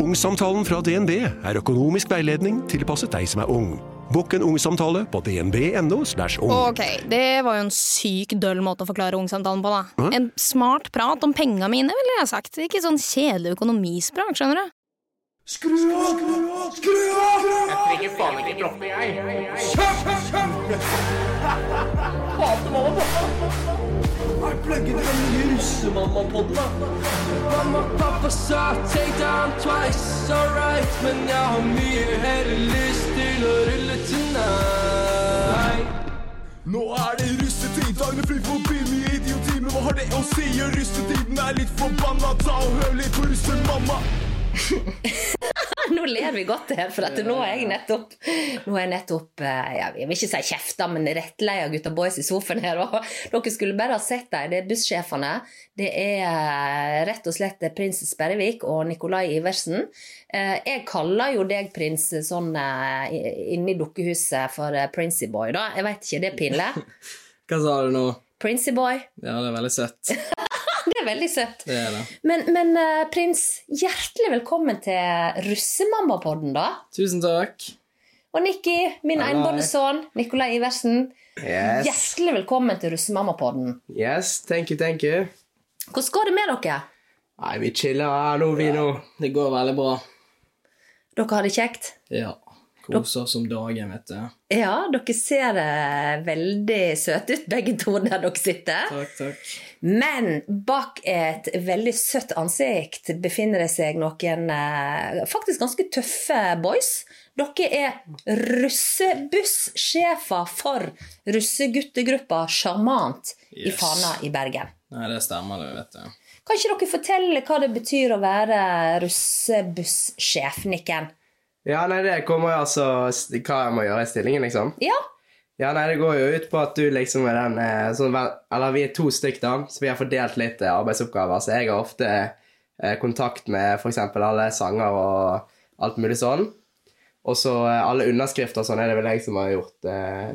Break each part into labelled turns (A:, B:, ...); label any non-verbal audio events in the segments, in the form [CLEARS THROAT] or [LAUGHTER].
A: Ungsamtalen fra DNB er økonomisk veiledning tilpasset deg som er ung. Bukk en ungsamtale på dnb.no. ung.
B: Ok, det var jo en syk døll måte å forklare ungsamtalen på, da. En smart prat om penga mine, ville jeg sagt. Ikke sånn kjedelig økonomisprat, skjønner du.
C: Skru av! Skru av!
D: Jeg trenger faen ikke droppe, jeg. Hater mamma og pappa.
C: Er pluggen den nye russemamma-podden, da?
E: Mamma, pappa sa take down twice, alright Men jeg har mye heller lyst til å rulle tonight
C: Nå er det russetid, dagene flyr forbi mye idioti, men hva har det å si? Russetiden er litt forbanna, ta og hør litt på russemamma. [LAUGHS]
F: Nå ler vi godt her, for nå er jeg nettopp Nå er jeg nettopp eh, ja, Jeg vil ikke si kjefta, men rettleia gutta boys i sofaen her. Og dere skulle bare ha sett dem. Det er bussjefene. Det er eh, rett og slett prins Sperrevik og Nikolai Iversen. Eh, Jeg kaller jo deg, prins, sånn inni dukkehuset for eh, Princey Boy, da. Jeg veit ikke, det er pinlig. [LAUGHS]
G: Hva sa du nå?
F: Princey Boy.
G: Ja, det er veldig søtt. [LAUGHS]
F: Det er veldig søtt.
G: Det er det.
F: Men, men eh, prins, hjertelig velkommen til Russemammapodden, da.
G: Tusen takk.
F: Og Nikki, min enbårne sønn, Nikolai Iversen.
G: Yes.
F: Hjertelig velkommen til Russemammapodden.
G: Yes, thank you, thank you.
F: Hvordan går det med dere?
G: Nei, vi chiller her nå, vi nå. Det går veldig bra.
F: Dere har det kjekt?
G: Ja. Koser oss om dagen, vet du.
F: Ja, dere ser eh, veldig søte ut, begge to der dere sitter.
G: Takk, takk.
F: Men bak et veldig søtt ansikt befinner det seg noen eh, faktisk ganske tøffe boys. Dere er russebussjefer for russeguttegruppa Sjarmant i Fana i Bergen.
G: Nei, det stemmer, det, vet du.
F: Kan ikke dere fortelle hva det betyr å være russebussjef, Nikken?
H: Ja, nei, det kommer jo altså Hva jeg må gjøre i stillingen, liksom?
F: Ja,
H: Ja, nei, det går jo ut på at du liksom er den sånn, Eller vi er to stykk, da, så vi har fordelt litt eh, arbeidsoppgaver. Så jeg har ofte eh, kontakt med f.eks. alle sanger og alt mulig sånn. Og så alle underskrifter og sånn er det vel jeg som har gjort,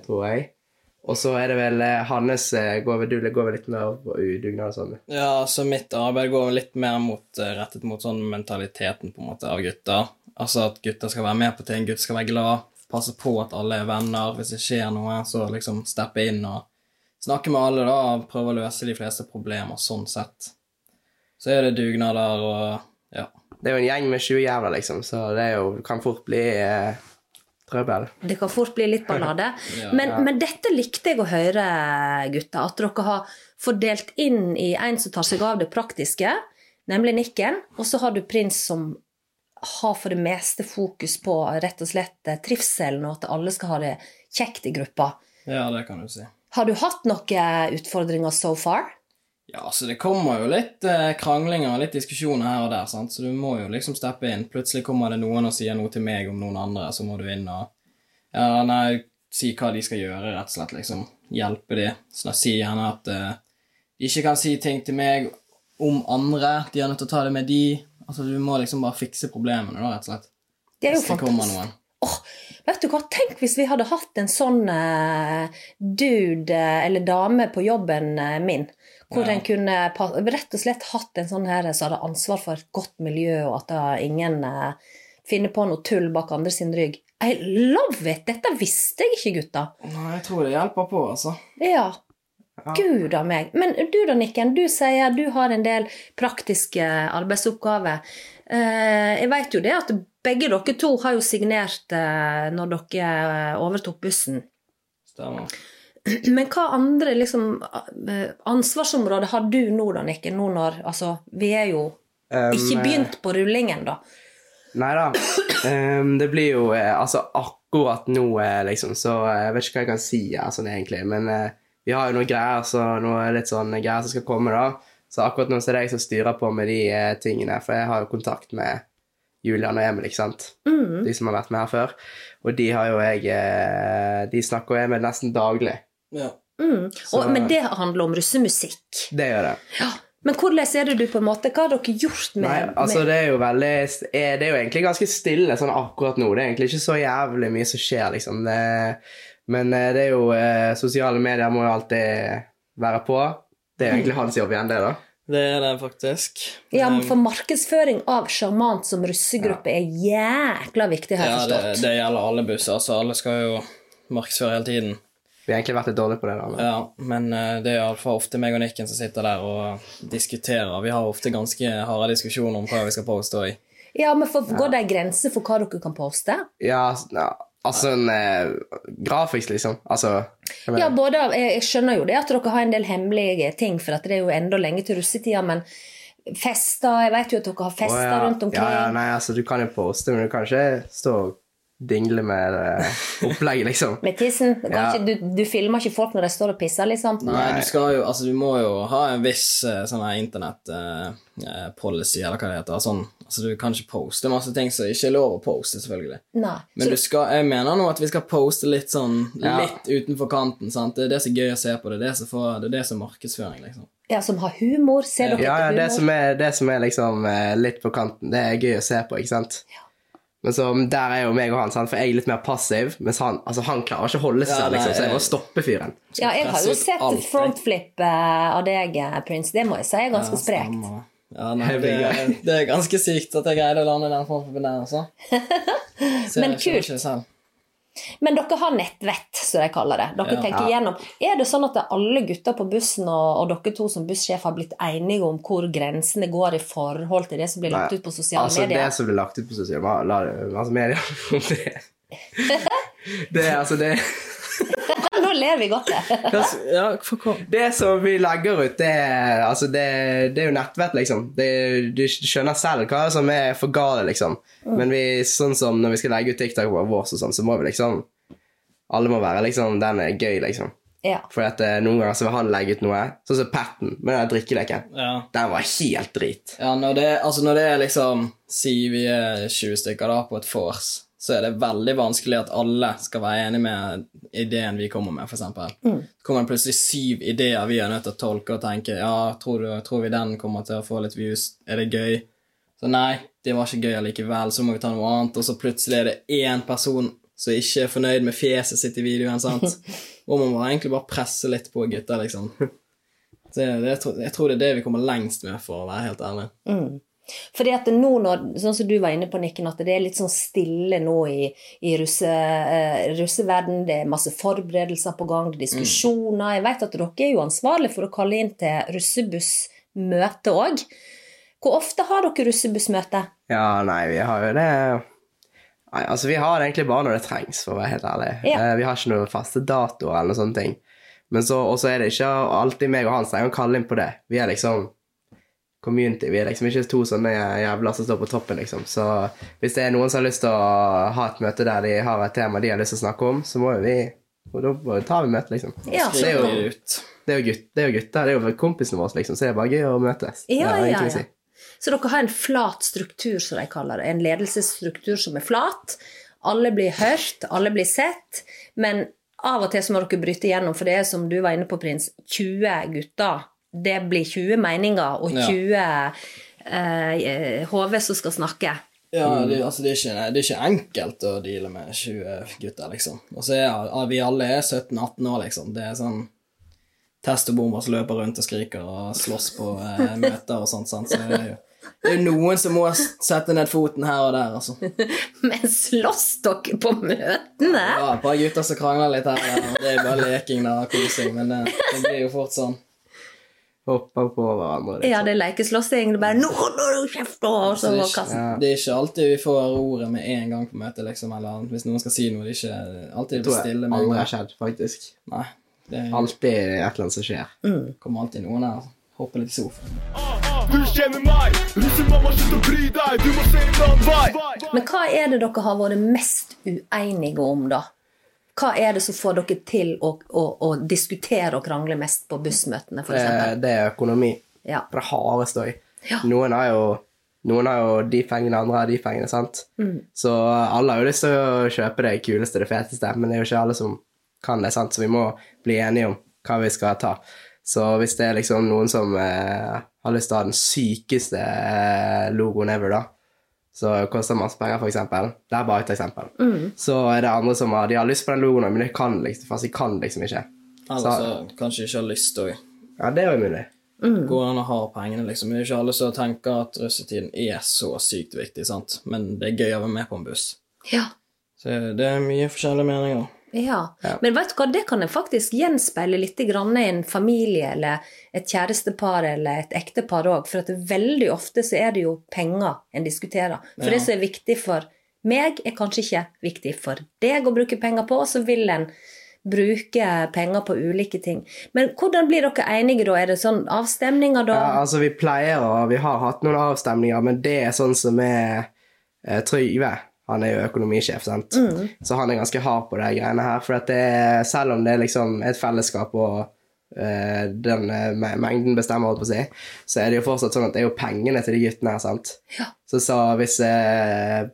H: tror jeg. Og så er det vel Hannes går vel, Du går vel litt mer på dugnad og sånn.
G: Ja, så mitt arbeid går litt mer mot, rettet mot sånn mentaliteten på en måte av gutter. Altså at gutter skal være med på ting, gutter skal være glad, passe på at alle er venner. Hvis det skjer noe, så liksom steppe inn og snakke med alle, da, og prøve å løse de fleste problemer sånn sett. Så er det dugnader og ja.
H: Det er jo en gjeng med 20 jævler, liksom, så det er jo, kan fort bli eh, trøbbel.
F: det kan fort bli litt ballade. [LAUGHS]
G: Ja.
F: Men, men dette likte jeg å høre, gutter. At dere har fordelt inn i en som tar seg av det praktiske, nemlig Nikken, og så har du Prins som har for det meste fokus på rett og slett eh, trivselen, og at alle skal ha det kjekt i gruppa.
G: Ja, det kan du si.
F: Har du hatt noen utfordringer so far?
G: Ja, så det kommer jo litt eh, kranglinger og litt diskusjoner her og der, sant? så du må jo liksom steppe inn. Plutselig kommer det noen og sier noe til meg om noen andre, så må du inn og ja, nei, si hva de skal gjøre, rett og slett, liksom. Hjelpe de. Så da sier gjerne at eh, de ikke kan si ting til meg om andre, de er nødt til å ta det med de. Altså, du må liksom bare fikse problemene, da, rett og slett.
F: Det er jo fantastisk.
G: noen.
F: Vet du hva, Tenk hvis vi hadde hatt en sånn uh, dude eh, eller dame på jobben uh, min. Hvor
G: Ja.
F: en kunne rett og slett hatt en sånn her som hadde ansvar for et godt miljø, og at ingen uh, finner på noe tull bak andre sin rygg. I love it! Dette visste jeg ikke, gutta.
G: Nei, jeg tror det hjelper på, altså.
F: Ja. Gud a meg. Men du da, Nikken, du sier du har en del praktiske arbeidsoppgaver. Eh, jeg vet jo det at begge dere to har jo signert eh, når dere overtok bussen.
G: Stemmer. [CLEARS THROAT]
F: Men hva andre liksom, eh, ansvarsområder har du nå, da, Nikken? Nå når Altså, vi er jo ikke
H: eh,
F: begynt på rullingen, da.
H: Nei da. Det blir jo eh, Altså, akkurat nå, eh, liksom, så eh, jeg vet ikke hva jeg kan si sånn egentlig, men eh, vi har jo noen greier, så noe litt sånn greier som skal komme, da. Så akkurat nå så er det jeg som styrer på med de eh, tingene, for jeg har jo kontakt med Julian og Emil, ikke sant?
F: Mm.
H: De som har vært med her før. Og de har jo jeg eh, De snakker jeg med nesten daglig.
G: Ja.
F: Mm.
H: Så-
F: men det handler om russemusikk.
H: Det gjør det.
F: Men hvordan er det du på en måte Hva har dere gjort med,
H: Nei, altså
F: med
H: det er jo veldig eh, Det er jo egentlig ganske stille sånn akkurat nå. Det er egentlig ikke så jævlig mye som skjer, liksom. Det, men eh, det er jo eh, Sosiale medier må jo alltid være på. Det er egentlig hans jobb igjen, det, da.
G: Det er det faktisk.
F: Ja, men For markedsføring av Sjarmant som russegruppe er jækla viktig, har jeg
G: Ja, det,
F: forstått.
G: det gjelder alle busser, så alle skal jo markedsføre hele tiden.
H: Vi har egentlig vært litt dårlige på det. da. men-
G: Ja, men eh, det er iallfall ofte meg og Nikken som sitter der og diskuterer. Vi har ofte ganske harde diskusjoner om hva vi skal poste i.
F: Ja, men for, Går det en grense for hva dere kan poste?
H: Ja, ja, altså en eh, grafisk, liksom. Altså
F: Ja, både, av- jeg, jeg skjønner jo det at dere har en del hemmelige ting, for at det er jo enda lenge til russetida, men fester Jeg vet jo at dere har fester
H: oh, ja.
F: rundt omkring.
H: Ja, ja, nei, altså, du kan jo poste, men du kan ikke stå og dingle med uh, opplegget, liksom. [LAUGHS]
F: Med tissen. Du,
H: Ja.
F: ikke, du, du filmer ikke folk når de står og pisser, liksom.
G: Nei, du skal jo Altså, du må jo ha en viss uh, sånn her internett-policy, eller hva det heter. Sånn, altså, du kan ikke poste masse ting som ikke er lov å poste, selvfølgelig.
F: Nei.
G: Men
F: Så,
G: du skal, jeg mener nå at vi skal poste litt sånn
H: Ja.
G: Litt utenfor kanten. sant? Det er det som er gøy å se på. Det er det som, får, det er det som er markedsføring, liksom.
F: ja, som har humor. Ser dere
H: Ja, ja, det
F: humor?
H: som er, det som er liksom eh, litt på kanten, det er gøy å se på, ikke sant? Men så der er jo meg og han, sant? for jeg er litt mer passiv, mens han, altså, han klarer ikke å holde seg
G: Ja,
H: liksom, så jeg må stoppe fyren.
F: Ja, jeg har jo sett
G: alt,
F: frontflip eh, av deg, eh, Prince. Det må jeg si er ganske sprekt.
G: Ja, nei, det, det er ganske sykt at jeg greide å lande den frontflipen der, [LAUGHS] også. Ser-
F: Men kult. Men dere har nettvett, som de kaller det. Dere
G: Ja.
F: tenker igjennom. Er det sånn at alle gutter på bussen og, og dere to som bussjef har blitt enige om hvor grensene går i forhold til det som blir lagt ut på sosiale
H: altså,
F: medier?
H: Det som blir lagt ut på sosiale ma- la- som medier det, [LAUGHS] [LAUGHS] det er altså det [LAUGHS]
F: Nå ler vi godt
G: Ja, for?
H: Det som vi legger ut, det er, altså det, det er jo nettvett, liksom. Det, du skjønner selv hva som er for gale, liksom. Men vi, sånn som når vi skal legge ut TikTok vår, og sånn, så må vi liksom Alle må være liksom Den er gøy, liksom.
F: Ja.
H: For at eh, noen ganger så vil han legge ut noe, sånn som Patten med den drikkeleken.
G: Ja.
H: Den var helt drit.
G: Ja, når det, altså når det er liksom Si vi er 20 stykker da på et vors, så er det veldig vanskelig at alle skal være enig med ideen vi kommer med, for eksempel. Så kommer det plutselig syv ideer vi er nødt til å tolke og tenke Ja, tror, du, tror vi den kommer til å få litt views? Er det gøy? Så nei, det var ikke gøy allikevel, så må vi ta noe annet. Og så plutselig er det én person som ikke er fornøyd med fjeset sitt i videoen, sant? [LAUGHS] Og man må egentlig bare presse litt på gutta, liksom. [LAUGHS] Så det, det, jeg, tror, det er det vi kommer lengst med, for å være helt ærlig.
F: Fordi at nå når, sånn som du var inne på, Nikken, at det er litt sånn stille nå i, i russe, uh, russeverden. Det er masse forberedelser på gang, diskusjoner. Mm. diskusjoner. Jeg vet at dere er jo ansvarlig for å kalle inn til russebussmøte òg. Hvor ofte har dere russebussmøte?
H: Ja, nei, vi har jo det Nei, altså Vi har det egentlig bare når det trengs, for å være helt ærlig.
F: Ja.
H: Uh, vi har ikke noen faste datoer eller noen sånne ting. Men så er det ikke alltid meg og han som å kalle inn på det. Vi er liksom community. Vi er liksom ikke to sånne jævler som står på toppen, liksom. Så hvis det er noen som har lyst til å ha et møte der de har et tema de har lyst til å snakke om, så må jo vi og da tar vi møte, liksom.
F: Ja.
H: Det er jo,
G: ut.
H: det er jo, gutt, det er jo gutter, det er jo kompisene våre, liksom, så det er bare gøy å møtes.
F: Ja, ja, ja.
H: si.
F: Så dere har en flat struktur, som de kaller det. En ledelsesstruktur som er flat. Alle blir hørt, alle blir sett. Men av og til så må dere bryte igjennom, for det er som du var inne på, Prins, 20 gutter. Det blir 20 meninger og
G: Ja.
F: 20 eh, HV som skal snakke.
G: Ja, det, altså, det, er ikke, det er ikke enkelt å deale med 20 gutter, liksom. Og så er vi alle er 17-18 år, liksom. Det er sånn test som løper rundt og skriker og slåss på eh, [LAUGHS] møter og sånt. Sant? Så det er jo det er noen som må sette ned foten her og der, altså. [LAUGHS]
F: Men slåss dere på møtene?
G: Ja, et par gutter som krangler litt her og der. Det er bare leking og kosing, men det, det blir jo fort sånn.
H: Hopper på hverandre. Liksom.
F: Ja, det er lekeslåssing. Det er bare 'Nå holder du kjeft!' og så
G: Så det,
F: går
G: er
F: kassen.
G: ikke, det er ikke alltid vi får ordet med en gang på møtet, liksom. Eller hvis noen skal si noe, det er ikke alltid
H: det blir
G: stille med en
H: aldri har skjedd, faktisk.
G: Nei. Det
H: Alltid et eller annet som skjer.
G: kommer alltid noen her hopper litt i sofaen.
C: Du kjenner meg, russemamma, slutt å bry deg, du må se en annen vei.
F: Men hva er det dere har vært mest uenige om, da? Hva er det som får dere til å, å, å diskutere og krangle mest på bussmøtene,
H: Det,
F: f.eks.?
H: det er økonomi.
F: Ja.
H: Det harde støy.
F: Ja.
H: Noen har jo noen har jo de pengene, andre har de pengene. sant? Så alle har jo lyst til å kjøpe det kuleste, det feteste, men det er jo ikke alle som kan det, sant? så vi må bli enige om hva vi skal ta. Så hvis det er liksom noen som eh, har lyst til å ha den sykeste eh, logoen ever, da, så koster masse penger, eksempel. Det er bare et eksempel. Så er det andre som har, de har lyst på den logoen, men de kan liksom, fast de kan liksom ikke.
G: Eller så kanskje ikke har lyst òg.
H: Ja, det er jo mulig.
G: Går an å ha pengene, liksom. Det er ikke alle som tenker at russetiden er så sykt viktig, sant. Men det er gøy å være med på en buss.
F: Ja.
G: Så det er mye forskjellige meninger.
F: Ja. Men vet du hva, det kan en faktisk gjenspeile litt i en familie eller et kjærestepar eller et ektepar òg. For at veldig ofte så er det jo penger en diskuterer. For det som er viktig for meg, er kanskje ikke viktig for deg å bruke penger på, og så vil en bruke penger på ulike ting. Men hvordan blir dere enige da? Er det sånn avstemninger da?
H: Ja, altså Vi pleier å Vi har hatt noen avstemninger, men det er sånn som er eh, Trygve. Han er jo økonomisjef, sant? så han er ganske hard på de greiene her. For at det er, selv om det er liksom et fellesskap og uh, den uh, mengden bestemmer, holdt på å si, så er det jo fortsatt sånn at det er jo pengene til de guttene her, sant?
F: Ja.
H: Så, så hvis, uh,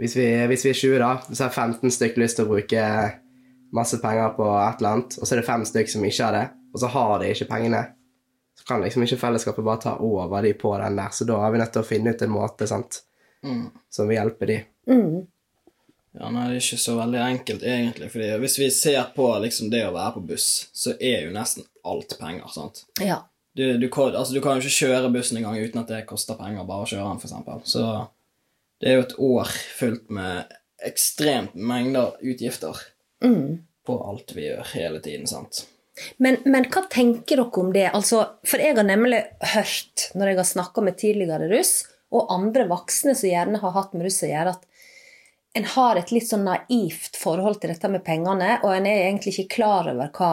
H: hvis, vi, hvis vi er 20, da, så har 15 stykker lyst til å bruke masse penger på et eller annet, og så er det fem stykker som ikke har det, og så har de ikke pengene, så kan liksom ikke fellesskapet bare ta over de på den der, så da er vi nødt til å finne ut en måte, sant, som vil hjelpe de.
G: Ja, nei, det er ikke så veldig enkelt, egentlig. fordi hvis vi ser på liksom det å være på buss, så er jo nesten alt penger, sant.
F: Ja.
G: Du, du, kan, altså, du kan jo ikke kjøre bussen engang uten at det koster penger bare å kjøre den, eksempel. Så det er jo et år fullt med ekstremt mengder utgifter på alt vi gjør hele tiden, sant.
F: Men, men hva tenker dere om det? Altså, for jeg har nemlig hørt, når jeg har snakka med tidligere russ, og andre voksne som gjerne har hatt med russ å gjøre, at en har et litt sånn naivt forhold til dette med pengene, og en er egentlig ikke klar over hva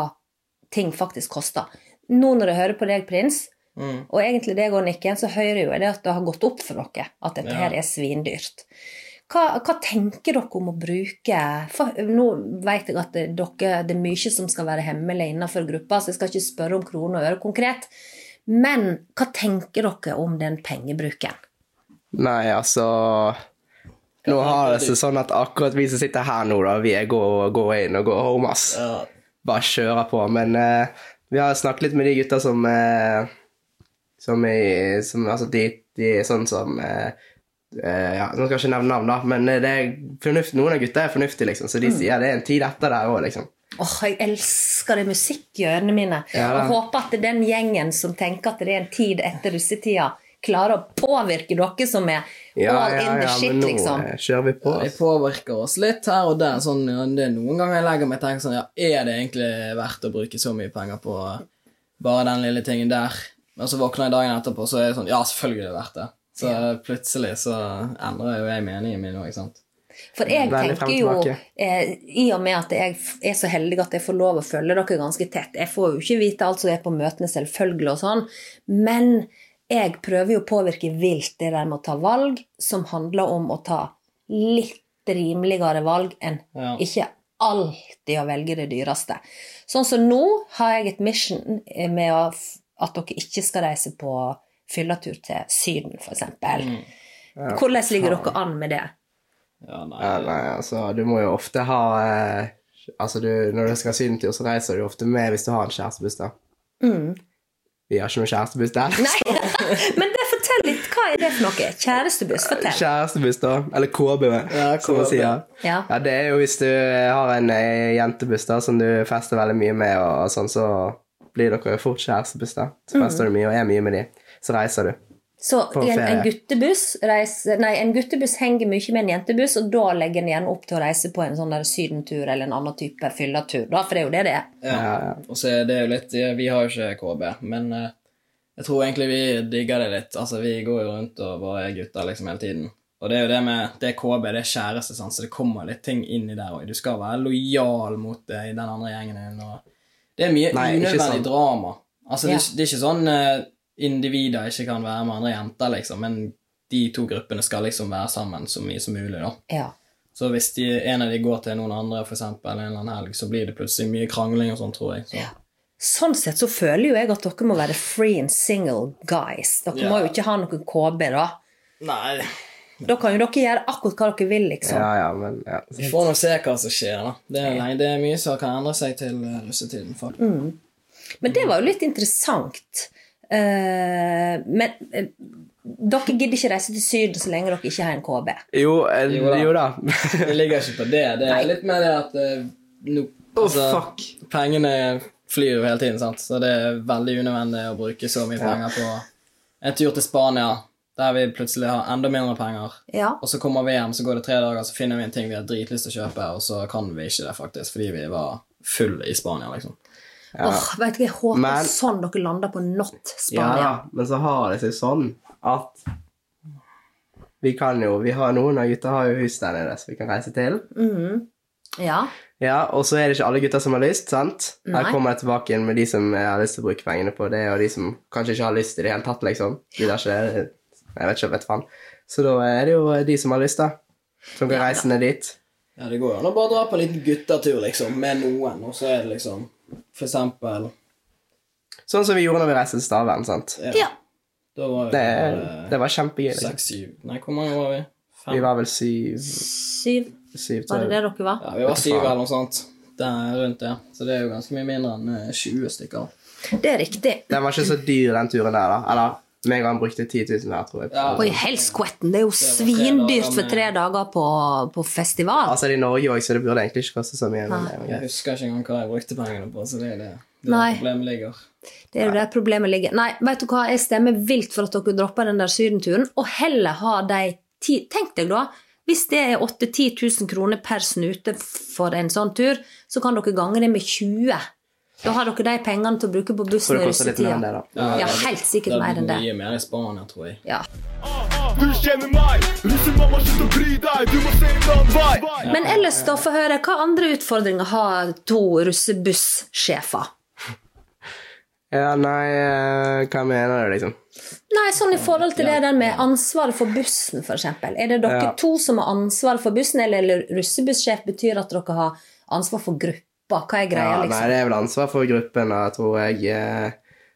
F: ting faktisk koster. Nå når jeg hører på deg, Prins, og egentlig deg og Nikken, så hører jeg jo det at det har gått opp for dere at dette her er svindyrt. Hva, hva tenker dere om å bruke for, Nå vet jeg at det, dere, det er mye som skal være hemmelig innenfor gruppa, så jeg skal ikke spørre om kroner og øre konkret. Men hva tenker dere om den pengebruken?
H: Nei, altså Nå har det seg sånn at akkurat vi som sitter her nå, da, vi er gå, gå inn og gå home, ass. Bare kjører på. Men uh, vi har snakket litt med de gutta som uh, Som er som, Altså, de, de er sånn som uh, Uh, ja, Nå skal jeg ikke nevne navn, da, men det er fornuft, noen av gutta er fornuftige, liksom, så de sier det er en tid etter der òg, liksom.
F: Åh, jeg elsker det musikk i øynene mine.
H: Ja,
F: og håper at den gjengen som tenker at det er en tid etter russetida, klarer å påvirke dere som er all in the shit,
H: men nå
F: liksom.
H: kjører vi på.
G: Ja,
H: Vi
G: påvirker oss litt her og der. Sånn, det er noen ganger jeg legger meg og tenker sånn Ja, er det egentlig verdt å bruke så mye penger på bare den lille tingen der? Og så våkner jeg dagen etterpå, så er det sånn Ja, selvfølgelig er det verdt det. Så plutselig så endrer jo jeg meningen min òg, ikke sant.
F: For jeg tenker jo, eh, i og med at jeg er så heldig at jeg får lov å følge dere ganske tett Jeg får jo ikke vite alt som er på møtene, selvfølgelig, og sånn, men jeg prøver jo å påvirke vilt det der med å ta valg som handler om å ta litt rimeligere valg enn
G: Ja.
F: ikke alltid å velge det dyreste. Sånn som nå har jeg et mission med å, at dere ikke skal reise på fylletur til Syden, f.eks. Hvordan ligger dere an med det?
G: Ja, nei.
H: Ja, nei, altså, du må jo ofte ha eh, Altså, du, når du skal ha sydentur, så reiser du ofte med hvis du har en kjærestebuss, da. Vi har ikke noen kjærestebuss der.
F: Nei, [LAUGHS] men det fortell litt. Hva er det for noe? Kjærestebuss, fortell.
H: Kjærestebuss, da. Eller KB, som man sier.
F: Ja.
H: Ja, det er jo hvis du har en eh, jentebuss da, som du fester veldig mye med, og, sånn, så blir dere fort kjærestebuss, da. Så fester du mye og er mye med de. Så reiser du.
F: Så en, en, guttebuss reiser, nei, en guttebuss henger mye med en jentebuss, og da legger en gjerne opp til å reise på en sånn der sydentur eller en annen type fylletur, da, for det er jo det det er.
G: Ja. Og så er det jo litt Vi har jo ikke KB, men eh, jeg tror egentlig vi digger det litt. Altså, vi går jo rundt og bare er gutter liksom hele tiden. Og det er jo det med Det er KB, det er kjæreste, sant? så det kommer litt ting inn i der òg. Du skal være lojal mot eh, den andre gjengen din. Og det er mye
H: Nei,
G: unødvendig drama. Altså, det,
F: Ja.
G: er, det er ikke sånn uh, individer ikke kan være med andre jenter, liksom, men de to gruppene skal liksom være sammen så mye som mulig, da.
F: Ja.
G: Så hvis de, en av de går til noen andre, eksempel, en eller annen helg, så blir det plutselig mye krangling og sånn, tror jeg. Så.
F: Sånn sett så føler jo jeg at dere må være free and single guys. Dere
G: Ja.
F: må jo ikke ha noen KB, da.
G: Nei,
F: Da kan jo dere gjøre akkurat hva dere vil, liksom.
H: Ja, ja, men ja.
G: vi får nå se hva som skjer, da. Det er, nei, det er mye som kan endre seg til eh, russetiden, faktisk.
F: Men det var jo litt interessant. Uh, men uh, dere gidder ikke reise til Syden så lenge dere ikke har en KB.
H: Jo, en,
G: Jo da.
H: jo da.
G: Det ligger ikke på det. Det er litt mer det at uh,
H: no,
G: altså, oh,
H: fuck.
G: Pengene flyr jo hele tiden, sant? så det er veldig unødvendig å bruke så mye penger på en tur til Spania der vi plutselig har enda mindre penger.
F: Ja.
G: Og så kommer vi hjem, så går det tre dager, så finner vi en ting vi har dritlyst til å kjøpe, og så kan vi ikke det, faktisk, fordi vi var full i Spania, liksom.
F: Åh, vet du, jeg håper
H: Men-
F: sånn dere lander på not
H: Ja, men så har det seg sånn at vi kan jo Vi har noen av gutta har jo hus der nede som vi kan reise til.
F: Ja.
H: Ja, Og så er det ikke alle gutter som har lyst, sant?
F: Nei.
H: Her kommer jeg tilbake igjen med de som jeg har lyst til å bruke pengene på. Det og de som kanskje ikke har lyst i det hele tatt, liksom. De der ikke Jeg vet ikke, vet faen. Så da er det jo de som har lyst, da. Som kan reise ned dit.
G: Ja, det går jo an å bare dra på en liten guttetur, liksom, med noen, og så er det liksom For eksempel
H: Sånn som vi gjorde når vi reiste til Stavern, sant.
F: ja.
G: Da var
H: Det,
G: vi
H: det var kjempegøy. Liksom.
G: seks, syv Nei, hvor mange var vi? Fem?
H: Vi var vel syv,
F: Syv.
H: Syv
F: Var det det dere var?
G: Ja, vi var syv eller noe sånt. Der rundt det. Så det er jo ganske mye mindre enn eh, 20 stykker.
F: Det er riktig.
H: Den var ikke så dyr, den turen der, da. Eller meg og han brukte 10 000 hver, tror jeg.
G: Ja.
F: Oi, helskvetten. Det er jo svindyrt for tre dager på, på festival.
H: Altså, det er i Norge òg, så det burde egentlig ikke koste så mye. Men det er
G: Jeg husker ikke engang hva jeg brukte pengene på, så det er det. det er problemet ligger.
F: Det er jo der problemet ligger. Nei, vet du hva, jeg stemmer vilt for at dere dropper den der sydenturen, og heller ha de ti Tenk deg da, hvis det er 8 10 000 kroner per snute for en sånn tur, så kan dere gange det med 20. Da har dere de pengene til å bruke på bussen
H: det
F: i
H: det,
F: russetida.
H: da.
F: Ja, helt sikkert mer enn det.
G: Mye mer i Spania, tror jeg.
F: Ja.
C: Du kjenner meg, russemamma, slutt å bry deg, du må se en annen vei.
F: Men ellers, da, få høre, hva andre utfordringer har to russebussjefer?
H: Ja, nei, eh, hva mener du, liksom?
F: Nei, sånn i forhold til det der med ansvaret for bussen, eksempel. Er det dere
H: Ja.
F: to som har ansvaret for bussen, eller russebussjef betyr at dere har ansvar for gruppa? Hva er greia,
H: Ja, nei,
F: liksom?
H: det er vel ansvar for gruppen, da, tror jeg. eh,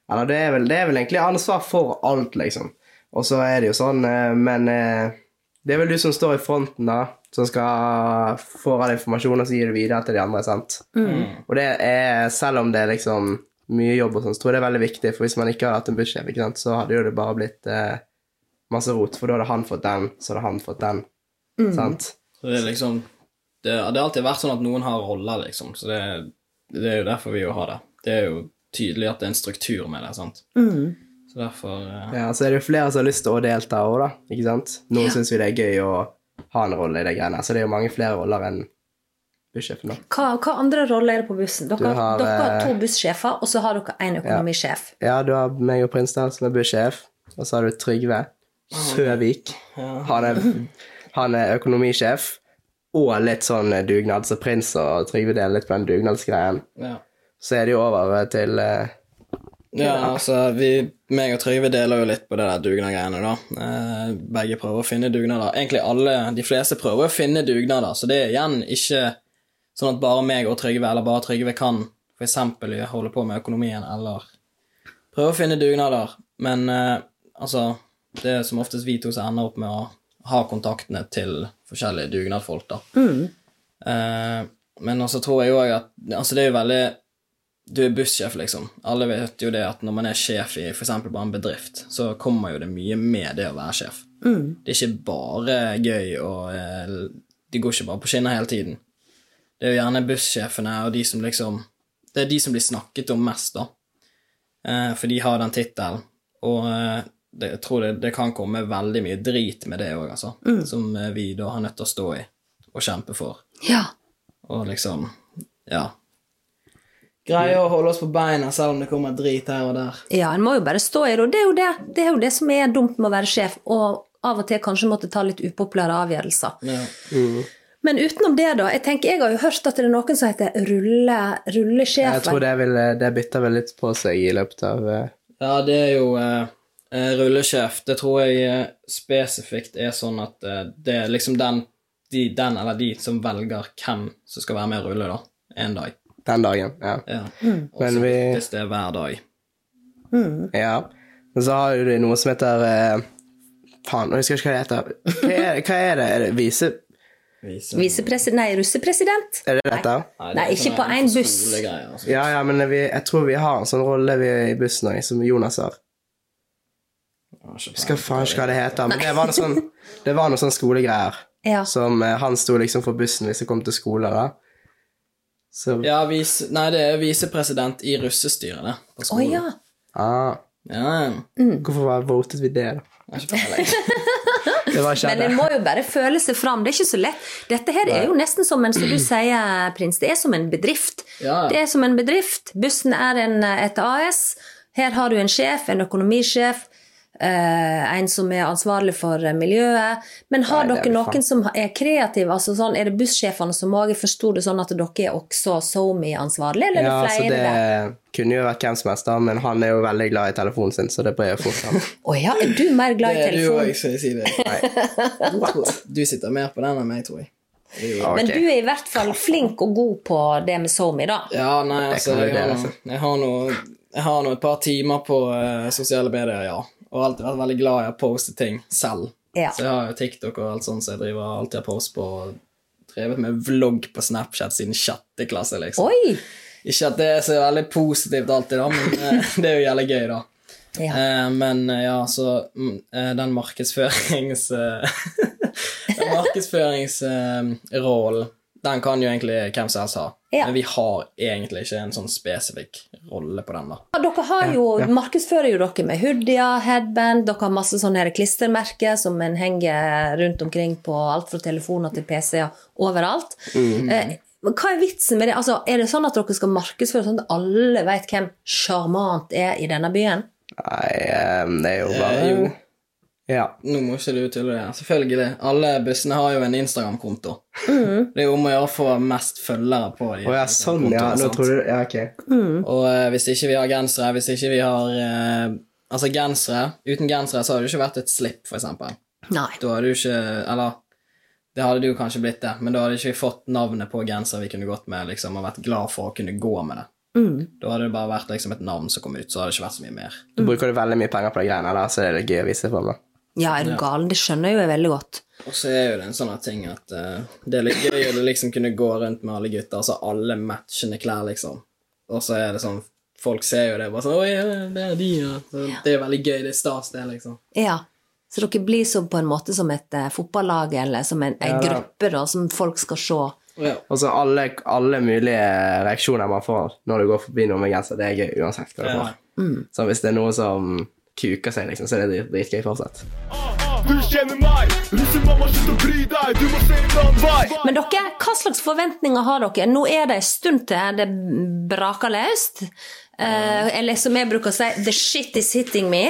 H: Eller det er, vel, det er vel egentlig ansvar for alt, liksom. Og så er det jo sånn, eh, men det er vel du som står i fronten, da, som skal få all informasjon og så gi det videre til de andre, sant? Og det er, selv om det er liksom mye jobb og sånn, så tror jeg det er veldig viktig, for hvis man ikke hadde hatt en bussjef, ikke sant, så hadde jo det bare blitt eh, masse rot, for da hadde han fått den, så hadde han fått den, sant?
G: Så det er liksom Det, det har alltid vært sånn at noen har roller, liksom. Så det, det er jo derfor vi jo har det. Det er jo tydelig at det er en struktur med det. sant? Så derfor eh,
H: Ja, så er det jo flere som har lyst til å delta òg, da. Ikke sant? Noen syns jo det er gøy å ha en rolle i det greiene. Så det er jo mange flere roller enn bussjefen, da.
F: Hva, hva andre roller er det på bussen? Dere,
H: har,
F: dere har
H: eh,
F: to bussjefer, og så har dere en økonomisjef.
H: Ja, du har meg og prins der som er bussjef. Og så har du Trygve Søvik. Han er, han er økonomisjef. Og litt sånn dugnad, så prins og Trygve deler litt på den dugnadsgreien.
G: ja.
H: Så er det jo over til eh,
G: Ja, altså, vi, meg og Trygve deler jo litt på det der dugnad-greiene, da. Eh, begge prøver å finne dugnader. Egentlig alle, de fleste prøver å finne dugnader, så det er igjen ikke sånn at bare meg og Trygve, eller bare Trygve kan eksempel holde på med økonomien, eller prøve å finne dugnader. Men eh, altså, det er som oftest vi to som ender opp med å ha kontaktene til forskjellige dugnadfolk, da. Eh, men også tror jeg også at Altså, det er jo veldig du er bussjef, liksom. Alle vet jo det at når man er sjef i f.eks. bare en bedrift, så kommer jo det mye med det å være sjef. Det er ikke bare gøy og eh, De går ikke bare på skinner hele tiden. Det er jo gjerne bussjefene og de som liksom Det er de som blir snakket om mest, da. Eh, for de har den tittelen. Og eh, det, jeg tror det, det kan komme veldig mye drit med det òg, altså. Som eh, vi da har nødt til å stå i og kjempe for.
F: Ja.
G: Og liksom Ja. Greie å holde oss på beina selv om det kommer drit her og der.
F: ja, en må jo bare stå i det, og det er jo det, det, er jo det som er dumt med å være sjef, og av og til kanskje måtte ta litt upopulære avgjørelser.
G: Ja.
F: Men utenom det, da. Jeg tenker, jeg har jo hørt at det er noen som heter rulle, rullesjefen.
H: Jeg tror det, vil, det bytter vel litt på seg i løpet av uh...
G: Ja, det er jo eh, rullesjef. Det tror jeg spesifikt er sånn at uh, det er liksom den, de, den eller de som velger hvem som skal være med og rulle, da. En dag.
H: den dagen. Ja.
G: Ja. Og
H: Men
G: så
H: vi-
G: Hvis det er hver dag.
H: ja. Men så har du noe som heter Faen, jeg husker ikke hva det heter. Hva er, hva er det? Er det vise...
G: Vise.
F: Visepresident Nei, russepresident.
H: Er det dette?
G: det
F: Nei,
G: er
F: ikke på en buss.
G: Altså.
H: Ja, ja, men vi, jeg tror vi har en sånn rolle vi i bussen òg, som Jonas har.
G: Jeg
H: Jeg skal faen ikke hva det heter, men det var noe sånn, [LAUGHS] det var noe sånn skolegreier. [LAUGHS]
F: Ja.
H: Som eh, han sto liksom for bussen hvis det kom til skole, da. Så
G: Ja, vis, nei, det er visepresident i russestyret, det. På
F: skolen.
G: skolen.
F: ja.
H: ah,
G: ja.
H: Hvorfor votet vi det, da?
G: Jeg [LAUGHS]
F: Men en må jo bare føle seg fram. Det er ikke så lett. Dette her er jo nesten som en, som du [CLEARS THROAT] sier, Prins, det er som en bedrift.
G: Ja.
F: Det er som en bedrift. Bussen er en, et AS. Her har du en sjef, en økonomisjef, eh, en som er ansvarlig for eh, miljøet. Men har
H: Nei, er
F: dere noen
H: faen.
F: som er kreative? Altså sånn, er det bussjefene som òg forsto det sånn at dere er også SoMe-ansvarlig, eller
H: Ja,
F: er det flere?
H: Altså
F: det
H: kunne jo vært hvem som helst, da, men han er jo veldig glad i telefonen sin, så det brer jo fort han. [LAUGHS]
F: Å ja, er du mer glad i telefonen?
G: Det er du
F: telefon?
G: òg, skal jeg si det. [LAUGHS] Du sitter mer på den enn meg, tror jeg.
F: Men du er i hvert fall flink og god på det med SoMe, da.
G: Ja, nei, altså, jeg har, noe,
H: altså.
G: jeg har noe Jeg har nå et par timer på uh, sosiale medier, ja. Og alltid vært veldig glad i å poste ting selv.
F: Ja.
G: Så jeg har jo TikTok og alt sånt, så jeg driver alltid har post på Og Drevet med vlogg på Snapchat siden sjette klasse, liksom.
F: Oi!
G: Ikke at det er så veldig positivt alltid, da, men eh, [LAUGHS] det er jo jævlig gøy, da.
F: Ja.
G: Eh, men eh, ja, så mm, den markedsførings... [LAUGHS] den markedsføringsrollen, den kan jo egentlig hvem som helst ha.
F: Ja.
G: Men vi har egentlig ikke en sånn spesifikk rolle på den, da.
F: Ja, Dere har jo, markedsfører jo dere med hoodier, headband, dere har masse sånne her klistremerker som en henger rundt omkring på alt fra telefoner til PC-er overalt. Eh, men hva er vitsen med det? Altså, er det sånn at dere skal markedsføre sånn at alle vet hvem sjarmant er i denne byen?
H: Nei, eh, det er jo bare
G: Eh, jo.
H: Ja.
G: Nå må ikke du tulle det. Selvfølgelig. Alle bussene har jo en Instagram-konto.
F: Mm.
G: Det er jo om å gjøre å få mest følgere på dem.
H: Oh, ja, sånn, ja. Nå tror du Ja, ok.
G: Og eh, hvis ikke vi har gensere, hvis ikke vi har eh, Altså gensere Uten gensere så hadde det ikke vært et slipp, for eksempel.
F: Nei.
G: Da hadde du ikke Eller det hadde det jo kanskje blitt det, men da hadde ikke vi fått navnet på genser vi kunne gått med, liksom, og vært glad for å kunne gå med det. Da hadde det bare vært liksom et navn som kom ut, så hadde det ikke vært så mye mer.
H: Da bruker du veldig mye penger på de greiene da, så er det gøy å vise fram.
F: Ja, er du gal? Det skjønner jo jeg veldig godt.
G: Og så er jo det en sånn ting at uh, det er litt gøy å liksom kunne gå rundt med alle gutter, altså alle matchende klær, liksom. Og så er det sånn Folk ser jo det, bare sånn Oi, ja, det er de, ja. Så det er veldig gøy. Det er stas, det, liksom.
F: Ja. Så dere blir så på en måte som et uh, fotballag eller som en, en
H: Ja,
F: gruppe da, som folk skal se.
G: Ja.
H: Og så alle, alle mulige reaksjoner man får når du går forbi noe med genser, det er gøy uansett hva du
G: Ja.
H: får. Så hvis det er noe som kuker seg, liksom, så er det drit- dritgøy fortsatt.
C: Du kjenner meg, russemamma, slutt å bry deg, du må se en annen vei.
F: Men dere, hva slags forventninger har dere? Nå er det en stund til det braker løst. Uh, eller som jeg bruker å si, the shit is hitting me.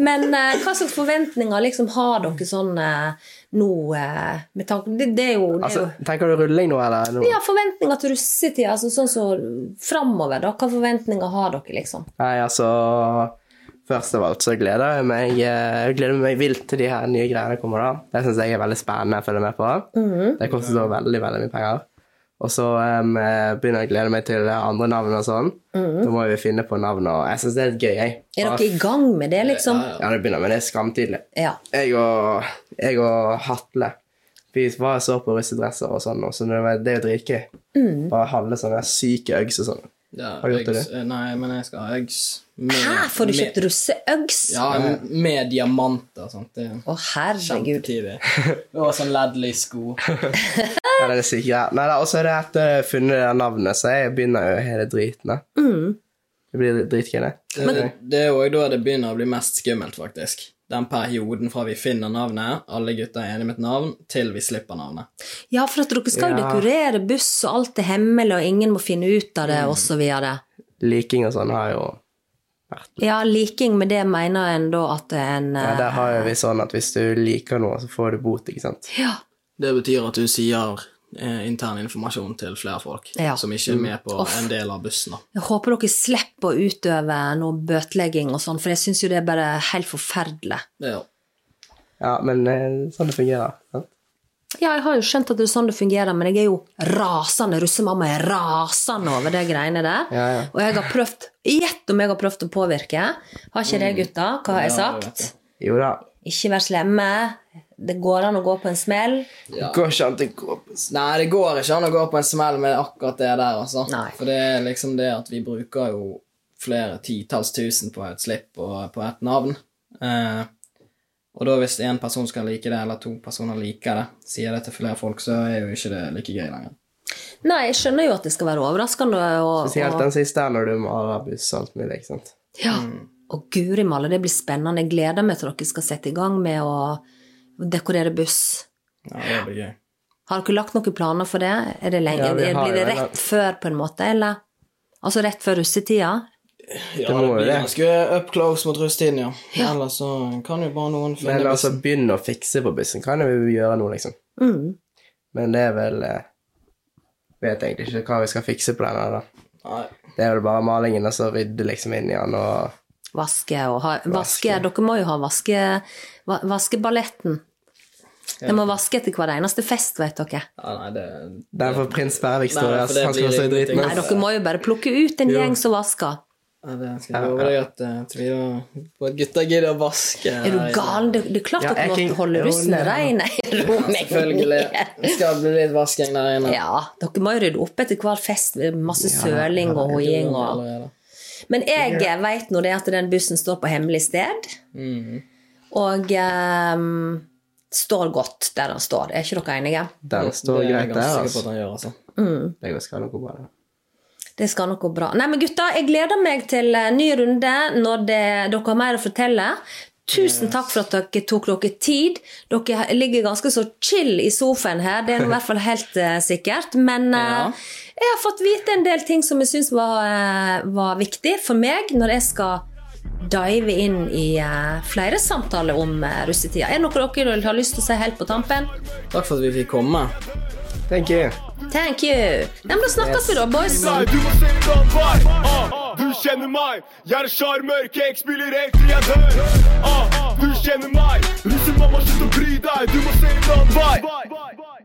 F: Men uh, hva slags forventninger liksom har dere sånn uh, nå med tanke det, det er jo, det er
H: Altså,
F: jo
H: tenker du rulling nå, eller? Nå?
F: ja, forventninger til russetida, altså sånn som så framover, da. Hva forventninger har dere, liksom?
H: Nei, altså Først av alt så gleder jeg meg eh, Jeg gleder meg vilt til de her nye greiene kommer. da. Det syns jeg er veldig spennende å følge med på. Det koster så veldig veldig mye penger. Og så eh, begynner jeg å glede meg til andre navn og sånn. Da må vi finne på navn, og jeg syns det er litt gøy. jeg.
F: Er dere i gang med det, liksom?
H: Ja, det begynner, men det er skamtidlig.
F: Ja.
H: Jeg og, jeg og Hatle vi var så på russedresser og sånn, og så det, var, det er jo dritgøy. Bare halve sånne syke øgs og sånn.
G: Ja,
H: Har du gjort det,
G: eh, Nei, men jeg skal ha Uggs med
F: Hæ, får du kjøpt russeøgs?
G: Ja, med diamanter og sånt. Det er
F: Å, herregud.
G: Og sånn Ledley-sko. [LAUGHS]
H: Ja, det er sikkert. Ja. Nei, da, og så er det etter jeg har funnet det navnet, så jeg begynner jo hele driten. Mm. Det blir dritgøy, det.
G: Det, er jo da det begynner å bli mest skummelt, faktisk. Den perioden fra vi finner navnet, alle gutter er enige med et navn, til vi slipper navnet.
F: Ja, for at dere skal jo
H: Ja.
F: dekorere buss, og alt er hemmelig, og ingen må finne ut av det,
H: Mm.
F: og så videre.
H: Liking og sånn har jo vært
F: Ja, liking med det mener en da at en
H: ja,
F: eh,
H: Der har jo vi sånn at hvis du liker noe, så får du bot, ikke sant.
F: ja.
G: Det betyr at du sier eh, intern informasjon til flere folk
F: Ja.
G: som ikke er med på en del av bussen.
F: Jeg håper dere slipper å utøve noe bøtelegging og sånn, for jeg syns jo det er bare helt forferdelig.
G: Er
H: Ja, men eh, sånn det fungerer. Ja.
F: Ja, jeg har jo skjønt at det er sånn det fungerer, men jeg er jo rasende. Russemamma er rasende over de greiene der.
H: Ja, ja.
F: Og jeg har prøvd Gjett om jeg har prøvd å påvirke. Har ikke det, gutta? Hva har jeg
G: Mm. Ja,
F: sagt?
H: Jo da.
F: Ikke vær slemme. Det går an å gå på en smell.
H: Det Går ikke an å gå på en smell.
G: Nei, det går ikke an å gå på en smell med akkurat det der, altså.
F: Nei.
G: For det er liksom det at vi bruker jo flere titalls tusen på et slipp og på et navn. Eh, og da hvis én person skal like det, eller to personer liker det, sier det til flere folk, så er jo ikke det like gøy lenger.
F: Nei, jeg skjønner jo at det skal være overraskende. Og,
H: Spesielt den siste når du maler buss og alt mulig. ikke sant?
F: ja. Og guri malla, det blir spennende. Jeg gleder meg til dere skal sette i gang med å dekorere buss.
G: Ja, det blir gøy.
F: Har dere lagt noen planer for det? Er det lenge?
H: Ja, har
F: blir det
H: rett det.
F: rett før, på en måte, eller? Altså rett før russetida?
G: Ja,
H: må
G: det blir
H: det.
G: ganske up close mot russetiden, ja. Ellers så kan jo bare noen finne
H: Men altså, begynne å fikse på bussen kan vi gjøre noe, liksom.
F: Mm.
H: Men det er vel eh, Vet egentlig ikke hva vi skal fikse på den her, da.
G: Nei.
H: Det er vel bare malingen og så rydde liksom inn i den og
F: Vaske og ha vaske. Dere må jo ha vaske, va, vaskeballetten. De må vaske etter hver eneste fest, vet dere.
G: Ja, nei, det
H: er for prins Bervik står der, han skal også i driten.
F: Nei, dere må jo bare plukke ut en
H: Jo.
F: gjeng som vasker.
G: ja, det skal jeg love deg at, jeg at på at gutta gidder å vaske.
F: Er du gal? Det, det er klart
H: Ja,
F: dere
H: du
F: må
H: kan-
F: holde
H: Jo,
F: russen
H: nei.
F: rein. [LAUGHS] Nei, ro
G: Selvfølgelig. Det skal bli litt vasking der inne.
F: Ja, dere må jo rydde opp etter hver fest. Masse søling og hoiing og
G: Allerede.
F: Men jeg veit nå det at den bussen står på hemmelig sted.
G: Mm.
F: Og um, står godt der den står. Er ikke dere enige?
H: Den står
G: det
H: greit der, altså.
G: han gjør, altså.
H: Det skal skal noe bra. det.
F: Det skal nok gå bra. Nei, men gutta, jeg gleder meg til en ny runde når det, dere har mer å fortelle. Tusen takk for at dere tok dere tid. Dere ligger ganske så chill i sofaen her, det er i hvert fall helt uh, sikkert. Men uh,
G: Ja.
F: Jeg har fått vite en del ting som jeg syns var, eh, var viktig for meg når jeg skal dive inn i eh, flere samtaler om uh, russetida. Er det noe dere har lyst til å si helt på tampen?
G: Takk for at vi fikk komme.
H: Thank you.
F: Thank you. Ja, men da snakkes vi, da, boys.
C: Du må se den vibe. Ah, du kjenner meg. Jeg er sjarmør, cake spiller helt til jeg dør. Du kjenner meg. Russemamma, slutt å bry deg. Du må se den vibe.